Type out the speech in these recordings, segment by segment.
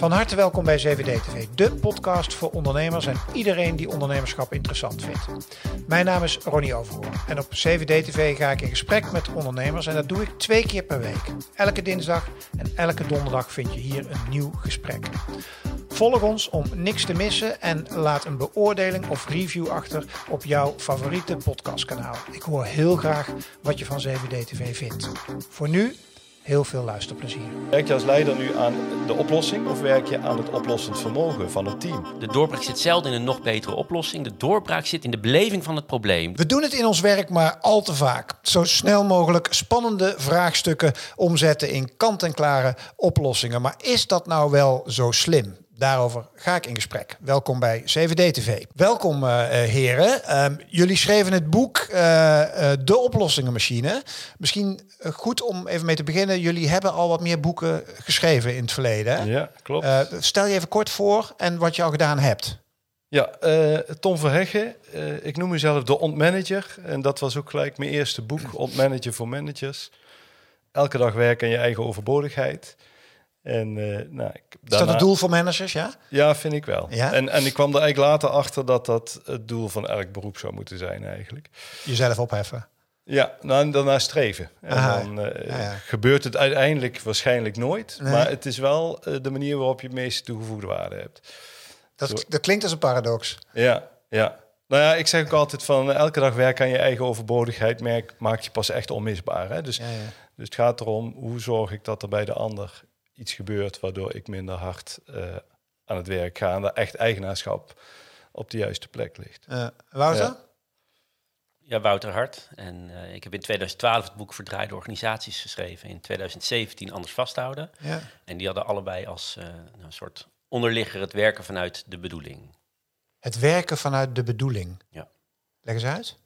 Van harte welkom bij CVD TV, de podcast voor ondernemers en iedereen die ondernemerschap interessant vindt. Mijn naam is Ronnie Overhoorn en op CVD TV ga ik in gesprek met ondernemers en dat doe ik twee keer per week. Elke dinsdag en elke donderdag vind je hier een nieuw gesprek. Volg ons om niks te missen en laat een beoordeling of review achter op jouw favoriete podcastkanaal. Ik hoor heel graag wat je van CVD TV vindt. Voor nu heel veel luisterplezier. Werk je als leider nu aan de oplossing of werk je aan het oplossend vermogen van het team? De doorbraak zit zelden in een nog betere oplossing. De doorbraak zit in de beleving van het probleem. We doen het in ons werk maar al te vaak. Zo snel mogelijk spannende vraagstukken omzetten in kant-en-klare oplossingen. Maar is dat nou wel zo slim? Daarover ga ik in gesprek. Welkom bij CVD TV. Welkom uh, heren. Uh, jullie schreven het boek uh, De Oplossingenmachine. Misschien goed om even mee te beginnen. Jullie hebben al wat meer boeken geschreven in het verleden. Ja, klopt. stel je even kort voor en wat je al gedaan hebt. Ja, Tom Verheggen. ik noem mezelf de ontmanager. En dat was ook gelijk mijn eerste boek, Ontmanager voor Managers. Elke dag werken aan je eigen overbodigheid. En, uh, nou, ik, daarna... Is dat het doel voor managers, ja? Ja, vind ik wel. Ja? En, en ik kwam er eigenlijk later achter dat dat het doel van elk beroep zou moeten zijn eigenlijk. Jezelf opheffen? Ja, nou, en daarna streven. En dan uh, ja, ja. gebeurt het uiteindelijk waarschijnlijk nooit. Nee. Maar het is wel uh, de manier waarop je het meeste toegevoegde waarde hebt. Dat, dat klinkt als een paradox. Ja, ja. Nou ja, ik zeg ook altijd van elke dag werken aan je eigen overbodigheid merk, maak je pas echt onmisbaar. Hè? Dus, dus het gaat erom, hoe zorg ik dat er bij de ander iets gebeurt waardoor ik minder hard uh, aan het werk ga en dat echt eigenaarschap op de juiste plek ligt. Uh, Wouter? Ja. ja. Wouter Hart. En uh, ik heb in 2012 het boek Verdraaide Organisaties geschreven. In 2017 Anders Vasthouden. Ja. En die hadden allebei als een soort onderligger het werken vanuit de bedoeling. Het werken vanuit de bedoeling? Ja. Leg eens uit.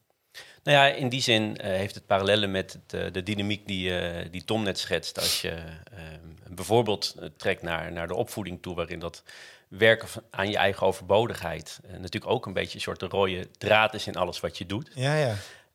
Nou ja, in die zin uh, heeft het parallellen met het, uh, de dynamiek die, uh, die Tom net schetst. Als je ehm, bijvoorbeeld trekt naar, naar de opvoeding toe, waarin dat werken aan je eigen overbodigheid natuurlijk ook een beetje een soort de rode draad is in alles wat je doet. Ja, ja.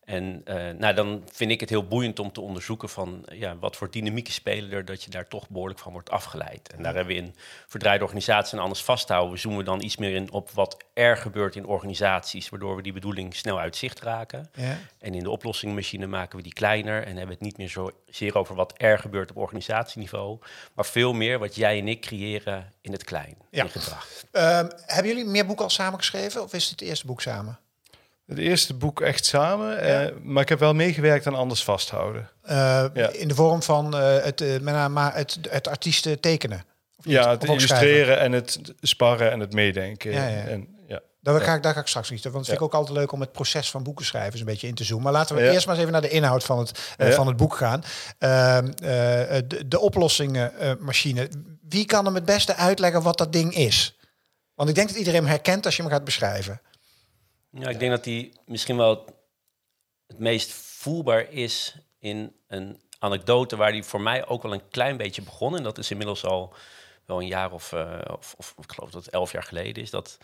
En uh, nou, dan vind ik het heel boeiend om te onderzoeken van ja, wat voor dynamieken spelen er dat je daar toch behoorlijk van wordt afgeleid. En daar hebben we in verdraaide organisaties en anders vasthouden. We zoomen dan iets meer in op wat er gebeurt in organisaties, waardoor we die bedoeling snel uit zicht raken. Ja. En in de oplossingmachine maken we die kleiner en hebben het niet meer zozeer over wat er gebeurt op organisatieniveau, maar veel meer wat jij en ik creëren in het klein, ja. in gedrag. Um, hebben jullie meer boeken al samengeschreven of is het het eerste boek samen? Het eerste boek echt samen, ja. uh, maar ik heb wel meegewerkt aan Anders Vasthouden. Uh, ja. In de vorm van uh, het, met name het, het artiesten tekenen? Ja, het illustreren en het sparren en het meedenken. Ja, ja. En, ja. Daar, ga ik, daar ga ik straks niet. Want het vind ik ook altijd leuk om het proces van boeken schrijven eens een beetje in te zoomen. Maar laten we eerst maar eens even naar de inhoud van het, van het boek gaan. Ehm, de, de oplossingenmachine. Wie kan hem het beste uitleggen wat dat ding is? Want ik denk dat iedereen hem herkent als je hem gaat beschrijven. Ja, ik denk dat die misschien wel het meest voelbaar is in een anekdote waar die voor mij ook wel een klein beetje begon. En dat is inmiddels al wel een jaar of, uh, of, of, ik geloof dat het elf jaar geleden is. Dat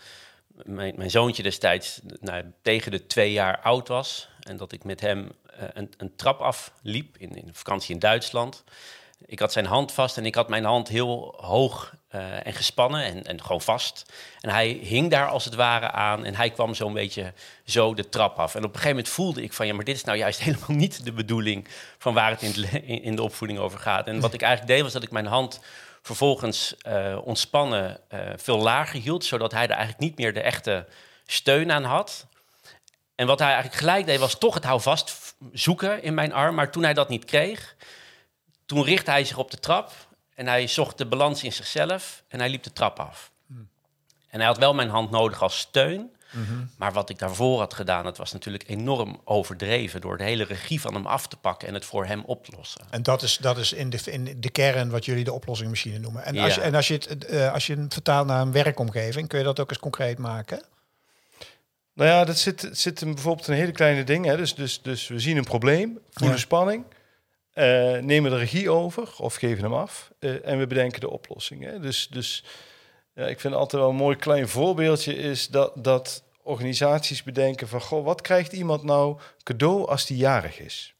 mijn, mijn zoontje destijds nou, tegen de twee jaar oud was. En dat ik met hem uh, een, een trap afliep in, in vakantie in Duitsland. Ik had zijn hand vast en ik had mijn hand heel hoog uh, en gespannen en, en gewoon vast. En hij hing daar als het ware aan en hij kwam zo'n beetje zo de trap af. En op een gegeven moment voelde ik van ja, maar dit is nou juist helemaal niet de bedoeling van waar het in de, in de opvoeding over gaat. En wat ik eigenlijk deed was dat ik mijn hand vervolgens uh, ontspannen uh, veel lager hield, zodat hij er eigenlijk niet meer de echte steun aan had. En wat hij eigenlijk gelijk deed was toch het houvast zoeken in mijn arm, maar toen hij dat niet kreeg toen richtte hij zich op de trap en hij zocht de balans in zichzelf en hij liep de trap af. Hmm. En hij had wel mijn hand nodig als steun. Mm-hmm. Maar wat ik daarvoor had gedaan, dat was natuurlijk enorm overdreven door de hele regie van hem af te pakken en het voor hem oplossen. En dat is, dat is in, de, in de kern wat jullie de oplossingmachine noemen. En als, ja. je, en als je het uh, als je het vertaalt naar een werkomgeving, kun je dat ook eens concreet maken? Nou ja, dat zit, zit in bijvoorbeeld een hele kleine ding. Hè. Dus, dus, dus we zien een probleem, voelen ja. spanning. Uh, nemen de regie over of geven hem af uh, en we bedenken de oplossing. Hè. Dus, dus ja, ik vind altijd wel een mooi klein voorbeeldje is dat, dat organisaties bedenken van... Goh, wat krijgt iemand nou cadeau als die jarig is?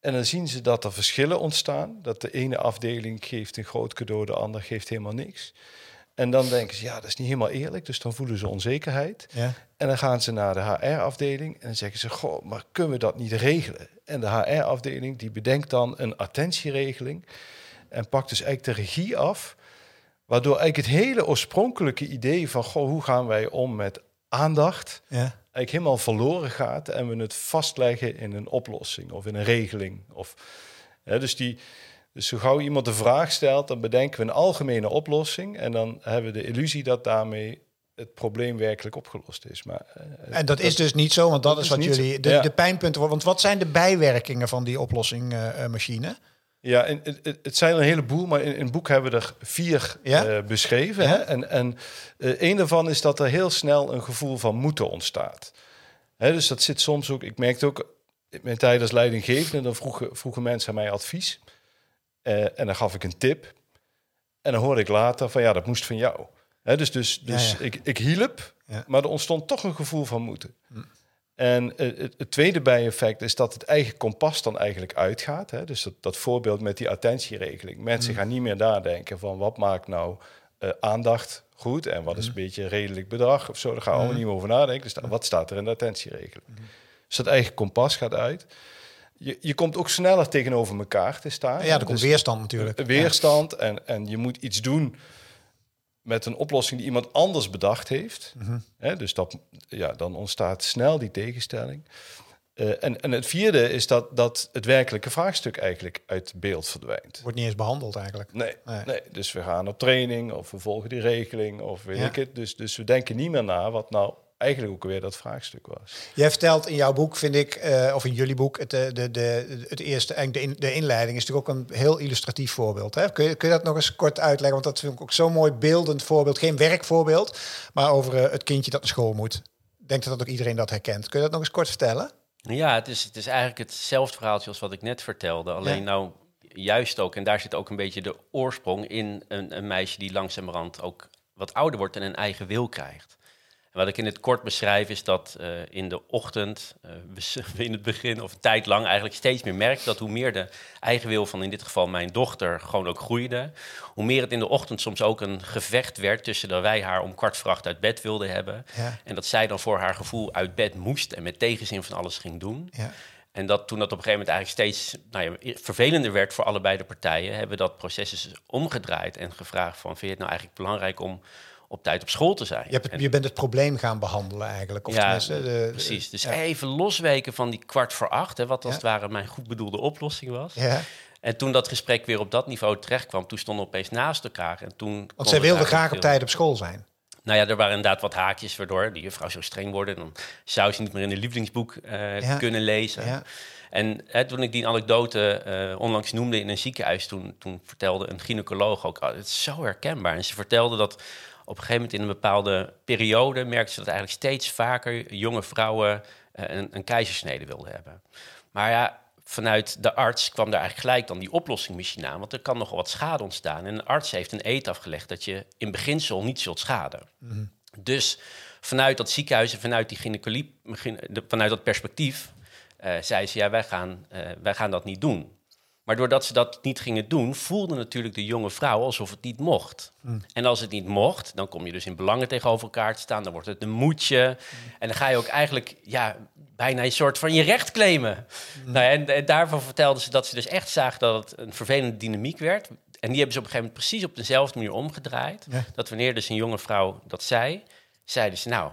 En dan zien ze dat er verschillen ontstaan. Dat de ene afdeling geeft een groot cadeau, de ander geeft helemaal niks. En dan denken ze, ja, dat is niet helemaal eerlijk. Dus dan voelen ze onzekerheid. Ja. En dan gaan ze naar de HR-afdeling en dan zeggen ze, goh, maar kunnen we dat niet regelen? En de HR-afdeling die bedenkt dan een attentieregeling en pakt dus eigenlijk de regie af, waardoor eigenlijk het hele oorspronkelijke idee van, goh, hoe gaan wij om met aandacht, Ja. eigenlijk helemaal verloren gaat en we het vastleggen in een oplossing of in een regeling. Of, hè, dus, die, dus zo gauw iemand de vraag stelt, dan bedenken we een algemene oplossing en dan hebben we de illusie dat daarmee het probleem werkelijk opgelost is. Maar, eh, En dat, is dus niet zo, want dat, dat is wat jullie... zo. De, Ja. de pijnpunten... Want wat zijn de bijwerkingen van die oplossinggmachine? Ja, en het, het- zijn er een heleboel, maar in, in het boek hebben we er vier Ja? eh, beschreven. Ja? Hè? En, en eh, een daarvan is dat er heel snel een gevoel van moeten ontstaat. Hè, dus dat zit soms ook, ik merkte ook in mijn tijd als leidinggevende, dan vroegen, vroegen mensen aan mij advies. Eh, en dan gaf ik een tip. En dan hoorde ik later van ja, dat moest van jou. Dus dus, dus ja. Ik, ik hielp, Ja. maar er ontstond toch een gevoel van moeten. En eh, het, het tweede bijeffect is dat het eigen kompas dan eigenlijk uitgaat. Hè? Dus dat, dat voorbeeld met die attentieregeling. Mensen gaan niet meer nadenken van wat maakt nou eh, aandacht goed en wat is een beetje redelijk bedrag of zo. Daar gaan we allemaal niet meer over nadenken. Dus wat staat er in de attentieregeling? Dus dat eigen kompas gaat uit. Je, je komt ook sneller tegenover elkaar te staan. Ja, er komt Dus- weerstand natuurlijk. weerstand en, en je moet iets doen met een oplossing die iemand anders bedacht heeft. Mhm. Dus dat, ja, dan ontstaat snel die tegenstelling. Eh, en, en het vierde is dat, dat het werkelijke vraagstuk eigenlijk uit beeld verdwijnt. Wordt niet eens behandeld eigenlijk. Nee, Nee. nee. dus we gaan op training of we volgen die regeling of weet Ja. ik het. Dus, dus we denken niet meer na wat nou eigenlijk ook weer dat vraagstuk was. Jij vertelt in jouw boek, vind ik, eh, of in jullie boek, het, eh, de, de, het eerste, eigenlijk de, in- de inleiding is natuurlijk ook een heel illustratief voorbeeld. Hè? Kun, je, kun je dat nog eens kort uitleggen? Want dat vind ik ook zo'n mooi beeldend voorbeeld. Geen werkvoorbeeld, maar over eh, het kindje dat naar school moet. Ik denk dat dat ook iedereen dat herkent. Kun je dat nog eens kort vertellen? Ja, het is, het is eigenlijk hetzelfde verhaaltje als wat ik net vertelde. Alleen Ja. nou juist ook, en daar zit ook een beetje de oorsprong in een, een meisje die langzamerhand ook wat ouder wordt en een eigen wil krijgt. Wat ik in het kort beschrijf is dat eh, in de ochtend, eh, in het begin of een tijd lang eigenlijk steeds meer merkt dat hoe meer de eigen wil van in dit geval mijn dochter gewoon ook groeide, hoe meer het in de ochtend soms ook een gevecht werd tussen dat wij haar om kwart voor acht uit bed wilden hebben Ja. en dat zij dan voor haar gevoel uit bed moest en met tegenzin van alles ging doen. Ja. En dat toen dat op een gegeven moment eigenlijk steeds nou ja, vervelender werd voor allebei de partijen, hebben we dat proces dus omgedraaid en gevraagd van vind je het nou eigenlijk belangrijk om op tijd op school te zijn? Je, hebt het, En- je bent het probleem gaan behandelen eigenlijk. Of ja, de- precies. Dus ja. even losweken van die kwart voor acht, hè, wat als Ja. het ware mijn goed bedoelde oplossing was. Ja, En toen dat gesprek weer op dat niveau terecht kwam, toen stonden we opeens naast elkaar. En toen want zij het wilde eigenlijk graag op tijd op school zijn. nou ja, er waren inderdaad wat haakjes waardoor die juffrouw zo streng wordt. Dan zou ze niet meer in een lievelingsboek eh, Ja. kunnen lezen. Ja. En hè, toen ik die anekdote eh, onlangs noemde in een ziekenhuis, toen, toen vertelde een gynaecoloog ook, oh, het is zo herkenbaar. En ze vertelde dat op een gegeven moment in een bepaalde periode merkte ze dat eigenlijk steeds vaker jonge vrouwen eh, een, een keizersnede wilden hebben. Maar ja, vanuit de arts kwam daar eigenlijk gelijk dan die oplossing misschien aan, want er kan nogal wat schade ontstaan. En een arts heeft een eet afgelegd dat je in beginsel niet zult schaden. Dus vanuit dat ziekenhuis en vanuit, die gynaecologie, de- vanuit dat perspectief eh zei ze, ja, wij gaan, eh, wij gaan dat niet doen. Maar doordat ze dat niet gingen doen, voelde natuurlijk de jonge vrouw alsof het niet mocht. En als het niet mocht, dan kom je dus in belangen tegenover elkaar te staan. Dan wordt het een moedje. En dan ga je ook eigenlijk ja, bijna een soort van je recht claimen. Nou ja, en, en daarvan vertelden ze dat ze dus echt zagen dat het een vervelende dynamiek werd. En die hebben ze op een gegeven moment precies op dezelfde manier omgedraaid. Ja. Dat wanneer dus een jonge vrouw dat zei, zeiden ze nou,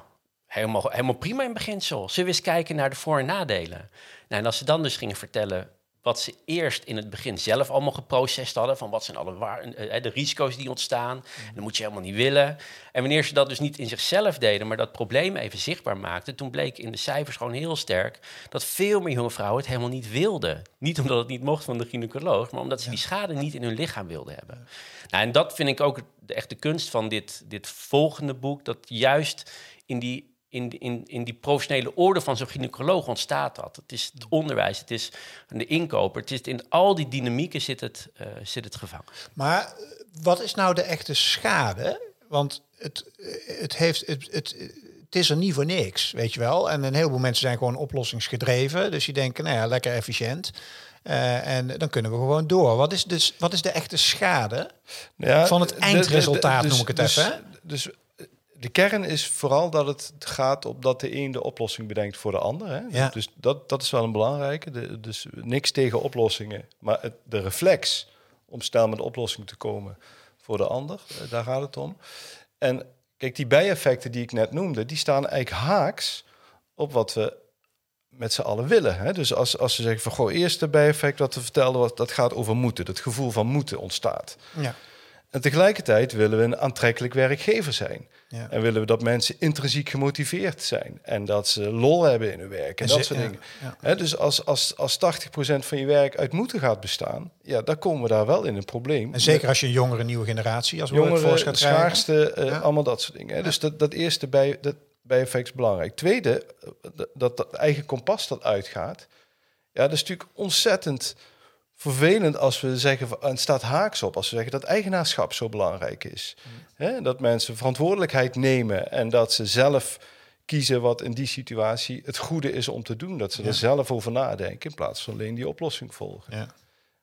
helemaal, helemaal prima in beginsel. Zullen we eens kijken naar de voor- en nadelen? Nou, en als ze dan dus gingen vertellen wat ze eerst in het begin zelf allemaal geprocessed hadden, van wat zijn alle waar, eh, de risico's die ontstaan, en dat moet je helemaal niet willen. En wanneer ze dat dus niet in zichzelf deden, maar dat probleem even zichtbaar maakten, toen bleek in de cijfers gewoon heel sterk dat veel meer jonge vrouwen het helemaal niet wilden. Niet omdat het niet mocht van de gynaecoloog, maar omdat ze die schade niet in hun lichaam wilden hebben. Nou, en dat vind ik ook de echte kunst van dit, dit volgende boek, dat juist in die in, in, in die professionele orde van zo'n gynaecoloog ontstaat dat. Het is het onderwijs, het is de inkoper, het is in al die dynamieken zit het, eh, zit het gevangen. Maar eh, wat is nou de echte schade? Want het, eh, het, heeft, het, het, het is er niet voor niks, weet je wel. En een heleboel mensen zijn gewoon oplossingsgedreven. Dus die denken, nou ja, lekker efficiënt. Eh, en dan kunnen we gewoon door. Wat is, dus, wat is de echte schade Ja, van het de- de- eindresultaat, dus- noem ik het dus- even? hè? Dus eh, de kern is vooral dat het gaat op dat de een de oplossing bedenkt voor de ander. Hè? Ja. Dus dat, dat is wel een belangrijke. De, dus niks tegen oplossingen, maar het, de reflex om snel met de oplossing te komen voor de ander, eh, daar gaat het om. En kijk, die bijeffecten die ik net noemde, die staan eigenlijk haaks op wat we met z'n allen willen. Hè? Dus als, als ze zeggen van, goh, eerste bijeffect wat we vertelden, was, dat gaat over moeten. Dat gevoel van moeten ontstaat. Ja. En tegelijkertijd willen we een aantrekkelijk werkgever zijn. Ja. En willen we dat mensen intrinsiek gemotiveerd zijn. En dat ze lol hebben in hun werk en En dat soort dingen. ja. Dus als, als, als 80% van je werk uit moeten gaat bestaan, ja, dan komen we daar wel in een probleem. En zeker als je een jongere nieuwe generatie als jongeren, gaat schaarste, Ja. allemaal dat soort dingen. Hè. Dus dat, dat eerste bij, dat bijeffect is belangrijk. Tweede, eh, dat, dat dat eigen kompas dat uitgaat. Ja, dat is natuurlijk ontzettend vervelend als we zeggen, en het staat haaks op, als we zeggen dat eigenaarschap zo belangrijk is. Hè, dat mensen verantwoordelijkheid nemen en dat ze zelf kiezen wat in die situatie het goede is om te doen. Dat ze Ja. er zelf over nadenken in plaats van alleen die oplossing volgen. Ja.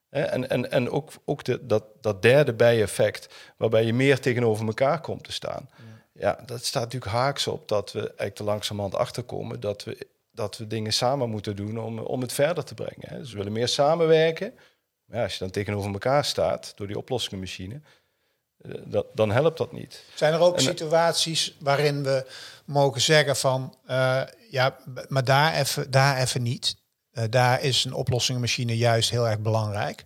En, en, en ook, ook de, dat, dat derde bijeffect, waarbij je meer tegenover elkaar komt te staan. Ja, dat staat natuurlijk haaks op dat we eigenlijk te langzamerhand achterkomen dat we, dat we dingen samen moeten doen om, om het verder te brengen. Hè. Dus we willen meer samenwerken. Maar ja, als je dan tegenover elkaar staat door die oplossingenmachine, eh, dat, dan helpt dat niet. Zijn er ook En- situaties waarin we mogen zeggen van eh, ja, maar daar even, daar even niet. Eh, daar is een oplossingenmachine juist heel erg belangrijk.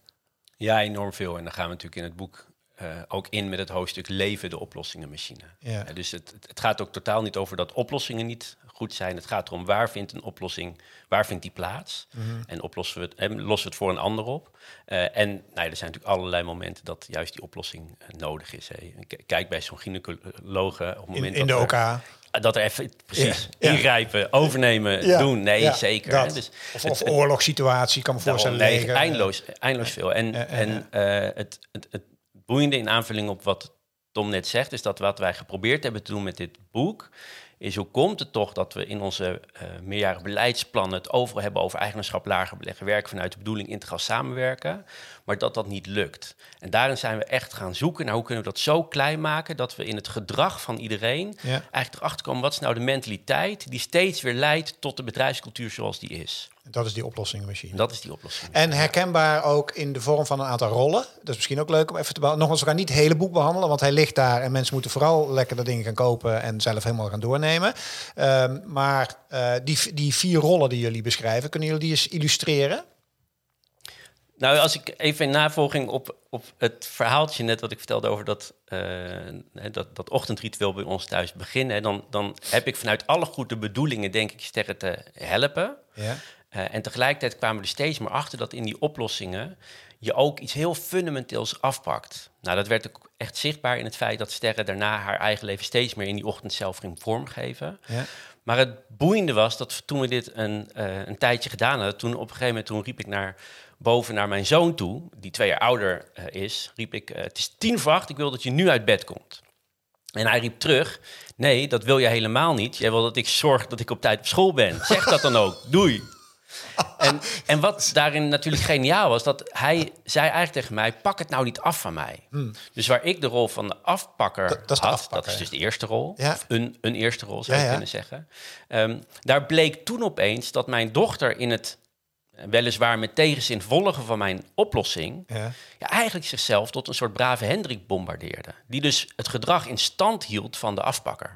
Ja, enorm veel. En dan gaan we natuurlijk in het boek eh, ook in met het hoofdstuk leven de oplossingenmachine. Ja. Eh, dus het, het- het gaat ook totaal niet over dat oplossingen niet goed zijn. Het gaat erom waar vindt een oplossing, waar vindt die plaats? Mhm. En oplossen we het, en lossen we het voor een ander op. Eh, en nou ja, er zijn natuurlijk allerlei momenten dat juist die oplossing eh, nodig is. Hè. Kijk bij zo'n gynaecoloog eh, op het In, moment in de dat OK. er- dat er even precies Ja, ja. ingrijpen, overnemen, Ja, doen. Nee, zeker. Dus Of, of het- oorlogssituatie, kan me voorstellen. nee, eindeloos, eindeloos veel. En, en eh, het, het, het boeiende in aanvulling op wat Tom net zegt, is dat wat wij geprobeerd hebben te doen met dit boek, is hoe komt het toch dat we in onze eh meerjarige beleidsplannen het overal hebben over eigenaarschap, lager beleggen, werken vanuit de bedoeling integraal samenwerken, maar dat dat niet lukt. En daarin zijn we echt gaan zoeken naar hoe kunnen we dat zo klein maken dat we in het gedrag van iedereen Ja. eigenlijk erachter komen wat is nou de mentaliteit die steeds weer leidt tot de bedrijfscultuur zoals die is. Dat is die oplossingenmachine. En dat is die oplossing. En herkenbaar ook in de vorm van een aantal rollen. Dat is misschien ook leuk om even te behandelen. Nogmaals, we gaan niet het hele boek behandelen, want hij ligt daar en mensen moeten vooral lekker de dingen gaan kopen en zelf helemaal gaan doornemen. Ehm, maar eh, die, die vier rollen die jullie beschrijven, kunnen jullie die eens illustreren? Nou, als ik even in navolging op, op het verhaaltje net wat ik vertelde over dat, eh, dat, dat ochtendritueel bij ons thuis beginnen, dan, dan heb ik vanuit alle goede bedoelingen, denk ik, sterren te helpen. Ja. Eh, en tegelijkertijd kwamen we er steeds meer achter dat in die oplossingen je ook iets heel fundamenteels afpakt. Nou, dat werd ook echt zichtbaar in het feit dat Sterren daarna haar eigen leven steeds meer in die ochtend zelf ging vormgeven. Ja. Maar het boeiende was dat toen we dit een, eh, een tijdje gedaan hadden, toen op een gegeven moment toen riep ik naar boven naar mijn zoon toe, die twee jaar ouder eh, is, riep ik: eh, Het is tien voor acht, ik wil dat je nu uit bed komt. En hij riep terug: Nee, dat wil jij helemaal niet. Jij wil dat ik zorg dat ik op tijd op school ben. Zeg dat dan ook. Doei. En, en wat daarin natuurlijk geniaal was, dat hij zei eigenlijk tegen mij: pak het nou niet af van mij. Dus waar ik de rol van de afpakker Dat- dat is de had, afpakker, dat is dus de eerste rol, Ja. of een, een eerste rol zou je ja. kunnen zeggen. Ehm, daar bleek toen opeens dat mijn dochter in het weliswaar met tegenzin volgen van mijn oplossing, Ja. ja, eigenlijk zichzelf tot een soort brave Hendrik bombardeerde. Die dus het gedrag in stand hield van de afpakker.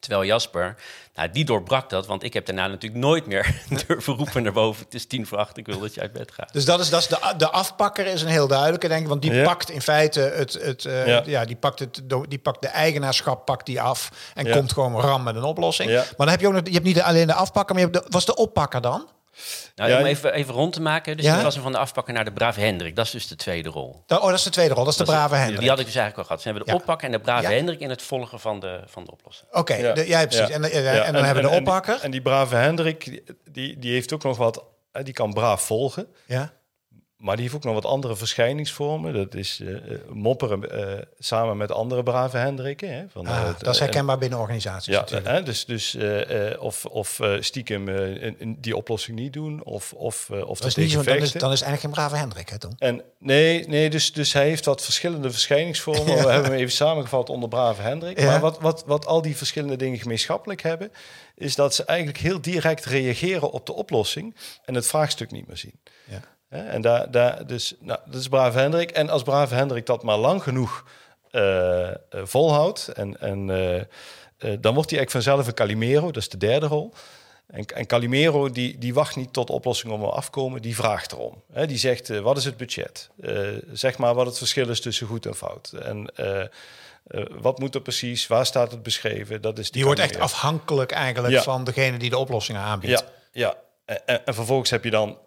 Terwijl Jasper, nou, die doorbrak dat, want ik heb daarna natuurlijk nooit meer durven roepen naar boven. Het is tien voor acht, ik wil dat je uit bed gaat. Dus dat is, dat is de, de afpakker is een heel duidelijke, denk ik. Want die Ja. pakt in feite het, het eh, ja. Ja. die pakt het, die pakt de eigenaarschap, pakt die af en Ja. komt gewoon ram met een oplossing. Ja. Maar dan heb je ook nog, je hebt niet alleen de afpakker, maar je hebt de, was de oppakker dan? Nou, Ja, om even, even rond te maken, dus Ja? ik was er van de afpakker naar de brave Hendrik. Dat is dus de tweede rol. Oh, dat is de tweede rol, dat is de Dat brave Hendrik. Die had ik dus eigenlijk al gehad. Dus we hebben de Ja. oppakker en de brave Ja. Hendrik in het volgen van de, van de oplossing. Oké, Ja. precies. Ja. En, eh, Ja, en dan hebben we de en die- oppakker. En die, brave Hendrik, die, die, die heeft ook nog wat, hè, die kan braaf volgen. ja. Maar die heeft ook nog wat andere verschijningsvormen. Dat is uh, mopperen uh, samen met andere brave Hendrikken. Hè, van, ah, dat is herkenbaar binnen organisaties. Ja, hè, dus, dus of, of stiekem die oplossing niet doen. Of, of, of dat is niet zo, dan, is, dan is eigenlijk geen brave Hendrik, hè, Tom? En, nee, nee dus, dus hij heeft wat verschillende verschijningsvormen. We hebben hem even samengevat onder brave Hendrik. Ja. Maar wat, wat, wat al die verschillende dingen gemeenschappelijk hebben... is dat ze eigenlijk heel direct reageren op de oplossing... en het vraagstuk niet meer zien. Ja. En daar, daar, dus, nou, dat is Brave Hendrik. En als Brave Hendrik dat maar lang genoeg uh, volhoudt, en, en uh, dan wordt hij eigenlijk vanzelf een Calimero, dat is de derde rol. En, en Calimero die, die wacht niet tot oplossingen om afkomen, die vraagt erom. He, die zegt, wat is het budget? zeg maar wat het verschil is tussen goed en fout. En wat moet er precies? Waar staat het beschreven? Dat is die wordt echt afhankelijk eigenlijk van degene die de oplossingen aanbiedt. Ja, ja. En, en, vervolgens heb je dan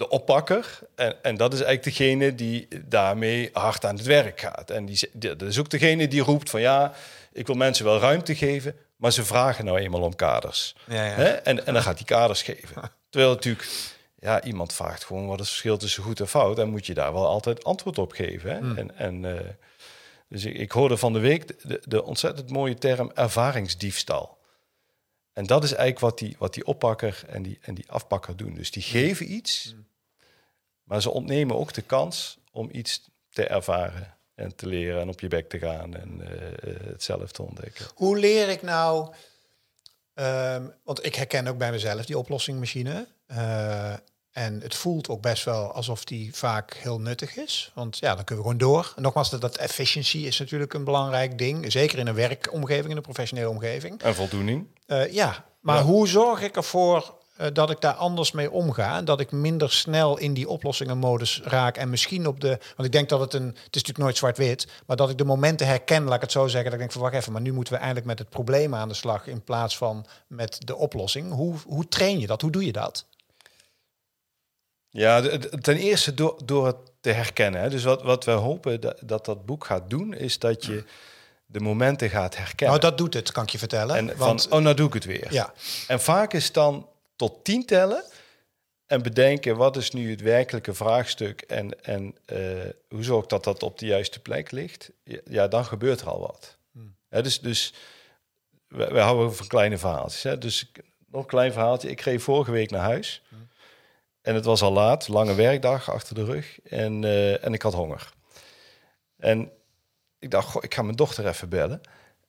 de oppakker. En, en dat is eigenlijk degene die daarmee hard aan het werk gaat. En die, dat is ook degene die roept van ja, ik wil mensen wel ruimte geven, maar ze vragen nou eenmaal om kaders. Ja, ja. Hè? En, en dan gaat die kaders geven. Terwijl natuurlijk, ja, iemand vraagt gewoon wat is het verschil tussen goed en fout. En moet je daar wel altijd antwoord op geven. Hè? Hmm. En, en, uh, dus ik, ik, hoorde van de week de, de ontzettend mooie term ervaringsdiefstal. En dat is eigenlijk wat die, wat die oppakker en die, en die afpakker doen. Dus die geven iets, maar ze ontnemen ook de kans om iets te ervaren en te leren en op je bek te gaan en uh, het zelf te ontdekken. Hoe leer ik nou, ehm, want ik herken ook bij mezelf die oplossingmachine. Uh, en het voelt ook best wel alsof die vaak heel nuttig is. Want ja, dan kunnen we gewoon door. En nogmaals, dat, dat efficiency is natuurlijk een belangrijk ding. Zeker in een werkomgeving, in een professionele omgeving. En voldoening. Uh, ja, maar hoe zorg ik ervoor uh, dat ik daar anders mee omga? En dat ik minder snel in die oplossingenmodus raak. En misschien op de... Want ik denk dat het een... Het is natuurlijk nooit zwart-wit. Maar dat ik de momenten herken, laat ik het zo zeggen. Dat ik denk van, wacht even, maar nu moeten we eigenlijk met het probleem aan de slag... in plaats van met de oplossing. Hoe, hoe train je dat? Hoe doe je dat? Ja, ten eerste door, door het te herkennen. Hè. Dus wat, wat we hopen dat, dat, dat boek gaat doen, is dat je de momenten gaat herkennen. Nou, dat doet het, kan ik je vertellen. En want, van, oh, nou doe ik het weer. Ja. En vaak is dan tot tien tellen en bedenken wat is nu het werkelijke vraagstuk en, en uh, hoe zorg dat dat op de juiste plek ligt. Ja, dan gebeurt er al wat. Hmm. dus dus we, we houden van kleine verhaaltjes. Hè. Dus nog een klein verhaaltje. Ik reed vorige week naar huis. Hmm. En het was al laat, lange werkdag achter de rug. En, uh, en ik had honger. En ik dacht, goh, ik ga mijn dochter even bellen.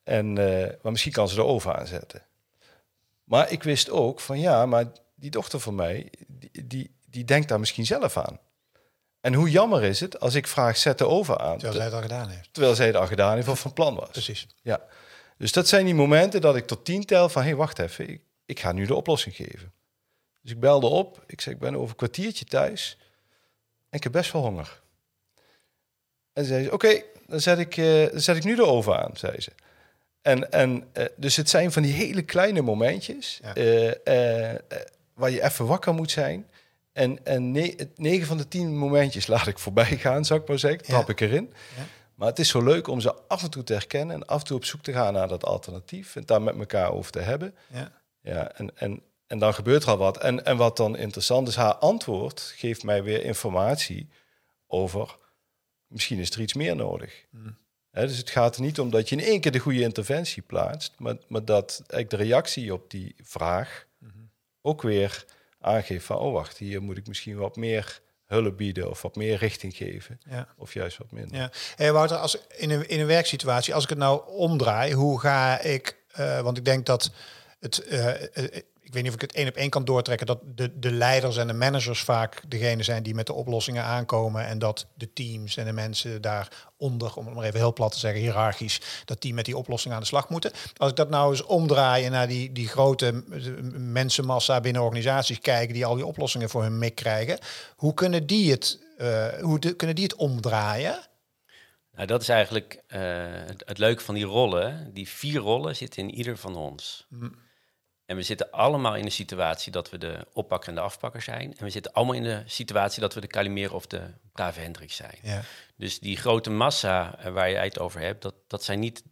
En, uh, maar misschien kan ze de oven aanzetten. Maar ik wist ook van ja, maar die dochter van mij, die, die, die denkt daar misschien zelf aan. En hoe jammer is het als ik vraag, zet de oven aan. Terwijl zij het al gedaan heeft. Terwijl zij het al gedaan heeft of van plan was. Precies. Ja. Dus dat zijn die momenten dat ik tot tien tel van, hé, hey, wacht even, ik, ik ga nu de oplossing geven. Dus ik belde op. Ik zei, ik ben over een kwartiertje thuis. En ik heb best wel honger. En zei ze, oké, dan, zet ik, uh, dan zet ik nu de oven aan, zei ze. En, en uh, dus het zijn van die hele kleine momentjes... Uh, waar je even wakker moet zijn. En, en negen van de tien momentjes laat ik voorbij gaan, zou ik maar zeggen. Trap ik erin. Ja. Maar het is zo leuk om ze af en toe te herkennen... en af en toe op zoek te gaan naar dat alternatief... en daar met elkaar over te hebben. Ja. Ja, en, en, en dan gebeurt er al wat. En, en wat dan interessant is, haar antwoord geeft mij weer informatie over misschien is er iets meer nodig. Hmm. Dus het gaat er niet om dat je in één keer de goede interventie plaatst, maar, maar dat eigenlijk de reactie op die vraag hmm. ook weer aangeeft van, oh wacht, hier moet ik misschien wat meer hulp bieden of wat meer richting geven. Ja. Of juist wat minder. Ja. Hey Wouter, als in een, in een werksituatie, als ik het nou omdraai, hoe ga ik, uh, want ik denk dat het, uh, ik weet niet of ik het één op één kan doortrekken, dat de, de leiders en de managers vaak degene zijn die met de oplossingen aankomen en dat de teams en de mensen daaronder, om het maar even heel plat te zeggen, hiërarchisch, dat die met die oplossingen aan de slag moeten. Als ik dat nou eens omdraai naar die, die grote mensenmassa binnen organisaties kijken die al die oplossingen voor hun mik krijgen, hoe kunnen die het, uh, hoe de, kunnen die het omdraaien? Nou, dat is eigenlijk uh, het, het, leuke van die rollen. Die vier rollen zitten in ieder van ons. Mm. En we zitten allemaal in de situatie dat we de oppakker en de afpakker zijn. En we zitten allemaal in de situatie dat we de Calimero of de brave Hendrik zijn. Ja. Dus die grote massa eh, waar je het over hebt, dat, dat zijn niet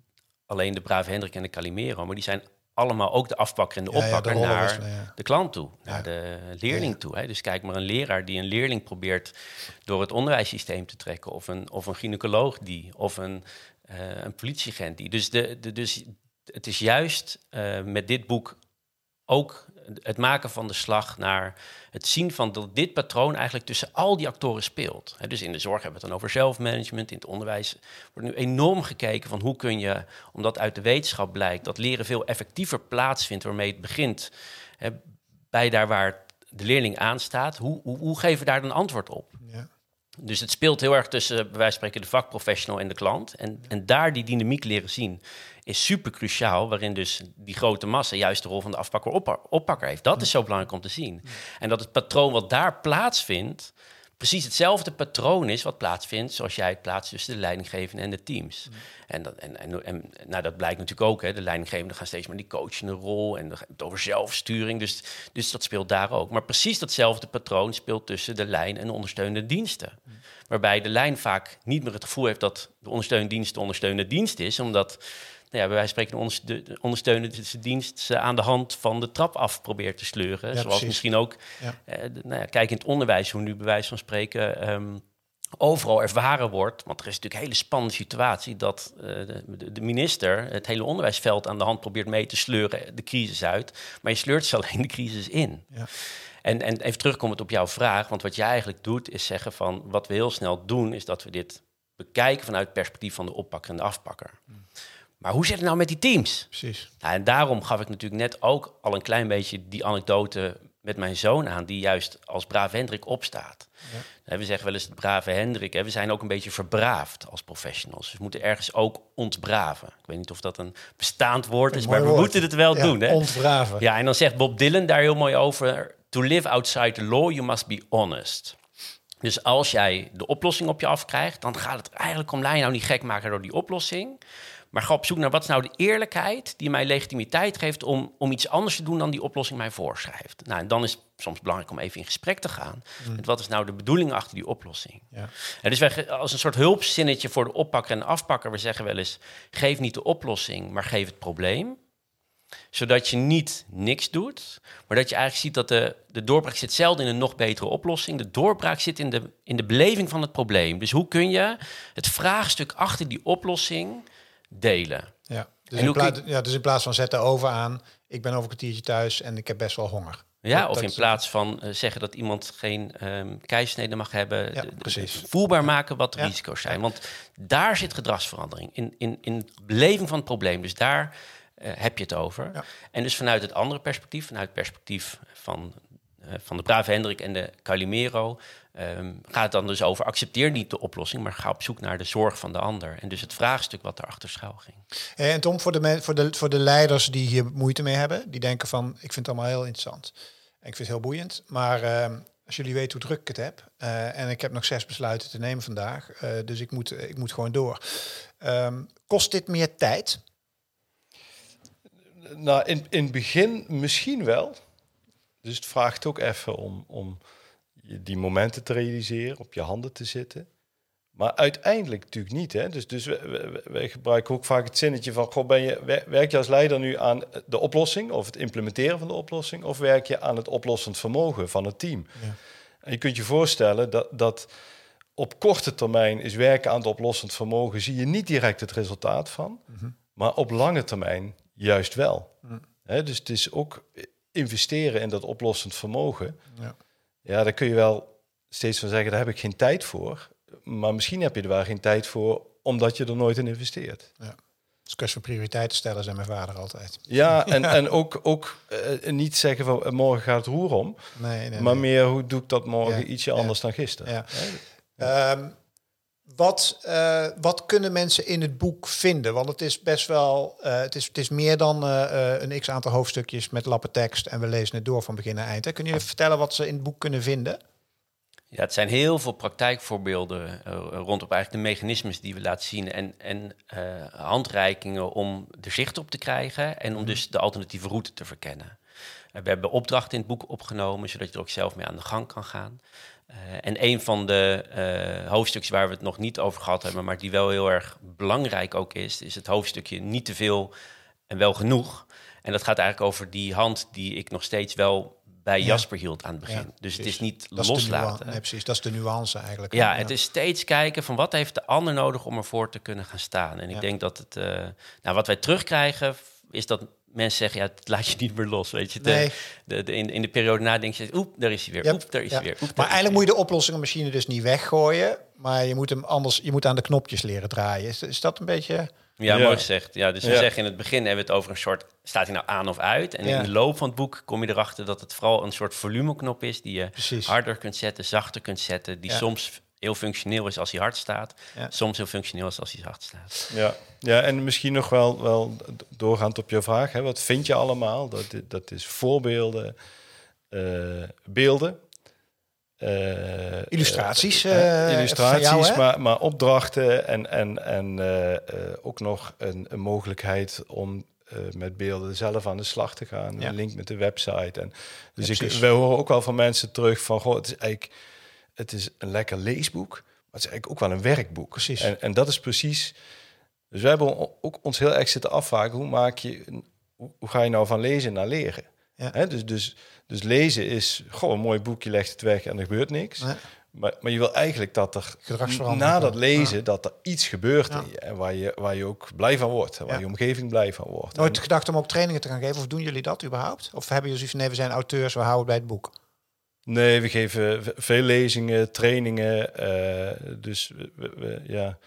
alleen de brave Hendrik en de Calimero, maar die zijn allemaal ook de afpakker en de Ja, ja, de oppakker naar wisselen, ja. de klant toe, naar de leerling toe. Hè. Dus kijk maar een leraar die een leerling probeert door het onderwijssysteem te trekken, of een, of een gynaecoloog die, of een, eh, een politieagent die. Dus, de, de, dus het is juist eh, met dit boek ook het maken van de slag naar het zien van dat dit patroon eigenlijk tussen al die actoren speelt. Dus in de zorg hebben we het dan over zelfmanagement, in het onderwijs wordt nu enorm gekeken van hoe kun je, omdat uit de wetenschap blijkt dat leren veel effectiever plaatsvindt waarmee het begint, bij daar waar de leerling aanstaat, hoe, hoe, hoe geven we daar dan antwoord op? Ja. Dus het speelt heel erg tussen, bij wijze van spreken, de vakprofessional en de klant. En, en daar die dynamiek leren zien is super cruciaal, waarin dus die grote massa juist de rol van de afpakker oppa- oppakker heeft. Dat is zo belangrijk om te zien. En dat het patroon wat daar plaatsvindt, precies hetzelfde patroon is wat plaatsvindt, zoals jij het plaatst tussen de leidinggevende en de teams. En, dat, en, en, en nou, dat blijkt natuurlijk ook. Hè. De leidinggevenden gaan steeds meer die coachende rol en het over zelfsturing. Dus, dus dat speelt daar ook. Maar precies datzelfde patroon speelt tussen de lijn en de ondersteunende diensten. Waarbij de lijn vaak niet meer het gevoel heeft dat de ondersteunende dienst de ondersteunende dienst is, omdat nou ja, van spreken de onderste- de ondersteunende dienst ze aan de hand van de trap af probeert te sleuren. Ja, Zoals precies. misschien ook, Ja. eh, nou ja, kijk in het onderwijs, hoe nu bij wijze van spreken ehm, overal ervaren wordt. Want er is natuurlijk een hele spannende situatie dat eh, de, minister het hele onderwijsveld aan de hand probeert mee te sleuren, de crisis uit. Maar je sleurt ze alleen de crisis in. Ja. En, en even terugkomend op jouw vraag, want wat je eigenlijk doet is zeggen van wat we heel snel doen, is dat we dit bekijken vanuit het perspectief van de oppakker en de afpakker. Maar hoe zit het nou met die teams? Precies. Nou, en daarom gaf ik natuurlijk net ook al een klein beetje die anekdote met mijn zoon aan, die juist als brave Hendrik opstaat. Hè, We zeggen wel eens brave Hendrik. Hè, we zijn ook een beetje verbraafd als professionals. Dus we moeten ergens ook ontbraven. Ik weet niet of dat een bestaand woord is, Een maar we woord. moeten het wel Ja, doen. Hè? Ontbraven. Ja, en dan zegt Bob Dylan daar heel mooi over: To live outside the law, you must be honest. Dus als jij de oplossing op je afkrijgt, dan gaat het eigenlijk om, laat je nou niet gek maken door die oplossing. Maar ga op zoek naar wat is nou de eerlijkheid die mij legitimiteit geeft om, om iets anders te doen dan die oplossing mij voorschrijft. Nou, en dan is het soms belangrijk om even in gesprek te gaan. Met wat is nou de bedoeling achter die oplossing? Ja. En dus wij, als een soort hulpzinnetje voor de oppakker en de afpakker, we zeggen wel eens: geef niet de oplossing, maar geef het probleem zodat je niet niks doet, maar dat je eigenlijk ziet dat de, de doorbraak zit zelden in een nog betere oplossing. De doorbraak zit in de, in de beleving van het probleem. Dus hoe kun je het vraagstuk achter die oplossing delen? Ja. Dus, En in plaats, ja, dus in plaats van zet de oven aan, ik ben over een kwartiertje thuis en ik heb best wel honger. Ja, Dat- of dat in is- plaats van eh, zeggen dat iemand geen ehm keisnede mag hebben, Ja, precies. voelbaar maken wat de Ja. risico's zijn. Want daar zit gedragsverandering, in, in, in beleving van het probleem. Dus daar eh, heb je het over. Ja. En dus vanuit het andere perspectief, vanuit het perspectief van, van de brave Hendrik en de Calimero, ehm, gaat het dan dus over accepteer niet de oplossing, maar ga op zoek naar de zorg van de ander. En dus het vraagstuk wat daarachter schuil ging. Eh, En Tom, voor de, men- voor, de, voor de leiders die hier moeite mee hebben, die denken van, ik vind het allemaal heel interessant. En ik vind het heel boeiend, maar ehm, als jullie weten hoe druk ik het heb, eh, en ik heb nog zes besluiten te nemen vandaag, eh, dus ik moet, ik moet gewoon door. Ehm, kost dit meer tijd? Nou, in, in het begin misschien wel. Dus het vraagt ook even om, om die momenten te realiseren, op je handen te zitten. Maar uiteindelijk natuurlijk niet. Hè? Dus, dus wij, wij- gebruiken ook vaak het zinnetje van... Goh, ben je, wer- werk je als leider nu aan de oplossing... of het implementeren van de oplossing... of werk je aan het oplossend vermogen van het team? Ja. En je kunt je voorstellen dat, dat op korte termijn... is werken aan het oplossend vermogen... zie je niet direct het resultaat van... maar op lange termijn juist wel. Hè, dus het is ook investeren in dat oplossend vermogen. Ja. Ja, daar kun je wel steeds van zeggen, daar heb ik geen tijd voor. Maar misschien heb je er wel geen tijd voor, omdat je er nooit in investeert. Is een kwestie van prioriteiten stellen, zei mijn vader altijd. Ja, en, en ook, ook eh, niet zeggen van eh, morgen gaat het roer om. Nee, nee, Maar nee. meer, hoe doe ik dat morgen Ja, ietsje ja. anders dan gisteren? Ja. Ehm, wat, eh, wat kunnen mensen in het boek vinden? Want het is best wel, eh, het, is, het is meer dan eh, een x aantal hoofdstukjes met lappen tekst en we lezen het door van begin naar eind. Hè. Kunnen jullie vertellen wat ze in het boek kunnen vinden? Ja, het zijn heel veel praktijkvoorbeelden rondom eigenlijk de mechanismes die we laten zien en, en handreikingen om er zicht op te krijgen en om dus de alternatieve route te verkennen. We hebben opdrachten in het boek opgenomen, zodat je er ook zelf mee aan de gang kan gaan. Eh, en een van de eh, hoofdstukjes waar we het nog niet over gehad hebben, maar die wel heel erg belangrijk ook is, is het hoofdstukje niet te veel en wel genoeg. En dat gaat eigenlijk over die hand die ik nog steeds wel bij Ja. Jasper hield aan het begin. Ja, dus het is niet Dat loslaten. Nee, precies. Dat is de nuance eigenlijk. Ja, het is steeds kijken van wat heeft de ander nodig om ervoor te kunnen gaan staan. En ik denk dat het, eh, nou, wat wij terugkrijgen, is dat mensen zeggen, ja, het laat je niet meer los, weet je. De, Nee. de, de- in, in de periode na denk je, oep, daar is hij weer, Ja, oep, daar is ja. hij weer. oep, Maar eigenlijk moet je de oplossingenmachine dus niet weggooien. Maar je moet hem anders, je moet aan de knopjes leren draaien. Is, is dat een beetje. Ja, Ja. mooi gezegd. Ja, dus we Ja. zeggen in het begin hebben we het over een soort, staat hij nou aan of uit? En Ja. in de loop van het boek kom je erachter dat het vooral een soort volumeknop is die je Precies. harder kunt zetten, zachter kunt zetten, die Ja. soms heel functioneel is als hij hard staat, Ja. soms heel functioneel is als hij zacht staat. Ja, ja en misschien nog wel, wel doorgaand op je vraag. Hè, wat vind je allemaal? Dat, dat is voorbeelden, eh, beelden. eh, Illustraties, eh, eh, illustraties, jou, maar, maar opdrachten en, en, en eh, eh, ook nog een, een mogelijkheid om eh, met beelden zelf aan de slag te gaan. Ja. Een link met de website. En, dus Ja, ik, horen ook wel van mensen terug van, goh, het is eigenlijk het is een lekker leesboek, maar het is eigenlijk ook wel een werkboek. Precies. En, en dat is precies. Dus we hebben ook ons heel erg zitten afvragen hoe maak je, hoe, ga je nou van lezen naar leren? Ja. Dus, dus, dus lezen is gewoon een mooi boek, je legt het weg en er gebeurt niks. Maar, maar je wil eigenlijk dat er Gedragsverandering na dat lezen dat er iets gebeurt in je en waar je, waar je ook blij van wordt en waar je omgeving blij van wordt. Nooit En- gedacht om ook trainingen te gaan geven? Of doen jullie dat überhaupt? Of hebben jullie zoiets van, nee, we zijn auteurs, we houden bij het boek? Nee, we geven veel lezingen, trainingen. eh, dus we, we- we- ja.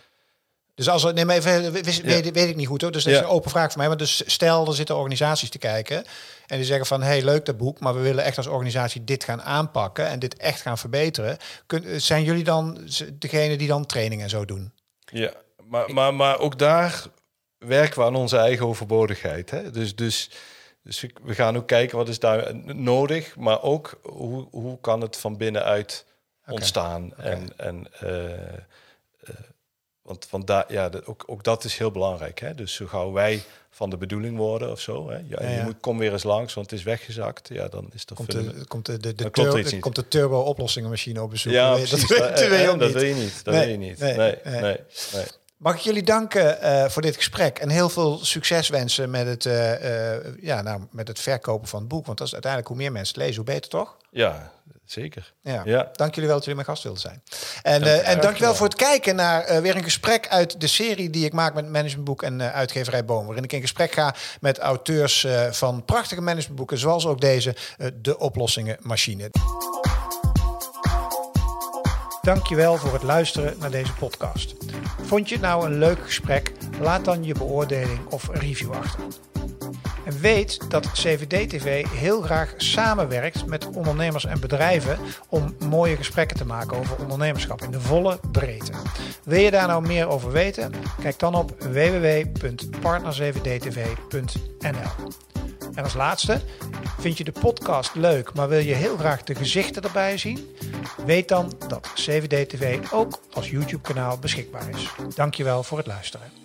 Dus als er, neem even, Ja. weet, weet ik niet goed hoor. Dus dat is een open vraag voor mij. Maar dus stel, er zitten organisaties te kijken. En die zeggen van, hey, leuk dat boek. Maar we willen echt als organisatie dit gaan aanpakken. En dit echt gaan verbeteren. Kun, zijn jullie dan degene die dan trainingen en zo doen? Ja, maar, maar, maar ook daar werken we aan onze eigen overbodigheid. Hè? Dus, dus, dus we- gaan ook kijken wat is daar nodig, maar ook hoe, hoe kan het van binnenuit ontstaan. En, en, eh, eh, want want daar, ja, dat- ook, ook dat is heel belangrijk. Hè? Dus zo gauw wij van de bedoeling worden of zo. Hè? Ja, en Ja, ja. Je moet, kom weer eens langs, want het is weggezakt. Ja, dan is er Komt de, komt de, de, de, tur- niet. komt de turbo-oplossingenmachine op bezoek? ja, Dat weet-. Dat, weet- weet je eh, ook dat niet. wil je niet. Dat Nee, wil je niet. nee, Nee, nee. Mag ik jullie danken eh, voor dit gesprek en heel veel succes wensen met het, eh, eh, ja, nou, met het verkopen van het boek. Want dat is uiteindelijk hoe meer mensen het lezen, hoe beter toch? Ja, zeker. Ja. Ja. Dank jullie wel dat jullie mijn gast wilden zijn. En, Dank je en wel. dankjewel voor het kijken naar weer een gesprek uit de serie die ik maak met Managementboek en uitgeverij Boom. Waarin ik in gesprek ga met auteurs van prachtige managementboeken, zoals ook deze, De Oplossingen Machine. Dankjewel voor het luisteren naar deze podcast. Vond je het nou een leuk gesprek? Laat dan je beoordeling of review achter. En weet dat CVD-TV heel graag samenwerkt met ondernemers en bedrijven om mooie gesprekken te maken over ondernemerschap in de volle breedte. Wil je daar nou meer over weten? Kijk dan op www.partner7dtv.nl. En als laatste, vind je de podcast leuk, maar wil je heel graag de gezichten erbij zien? Weet dan dat CVD-TV ook als YouTube-kanaal beschikbaar is. Dankjewel voor het luisteren.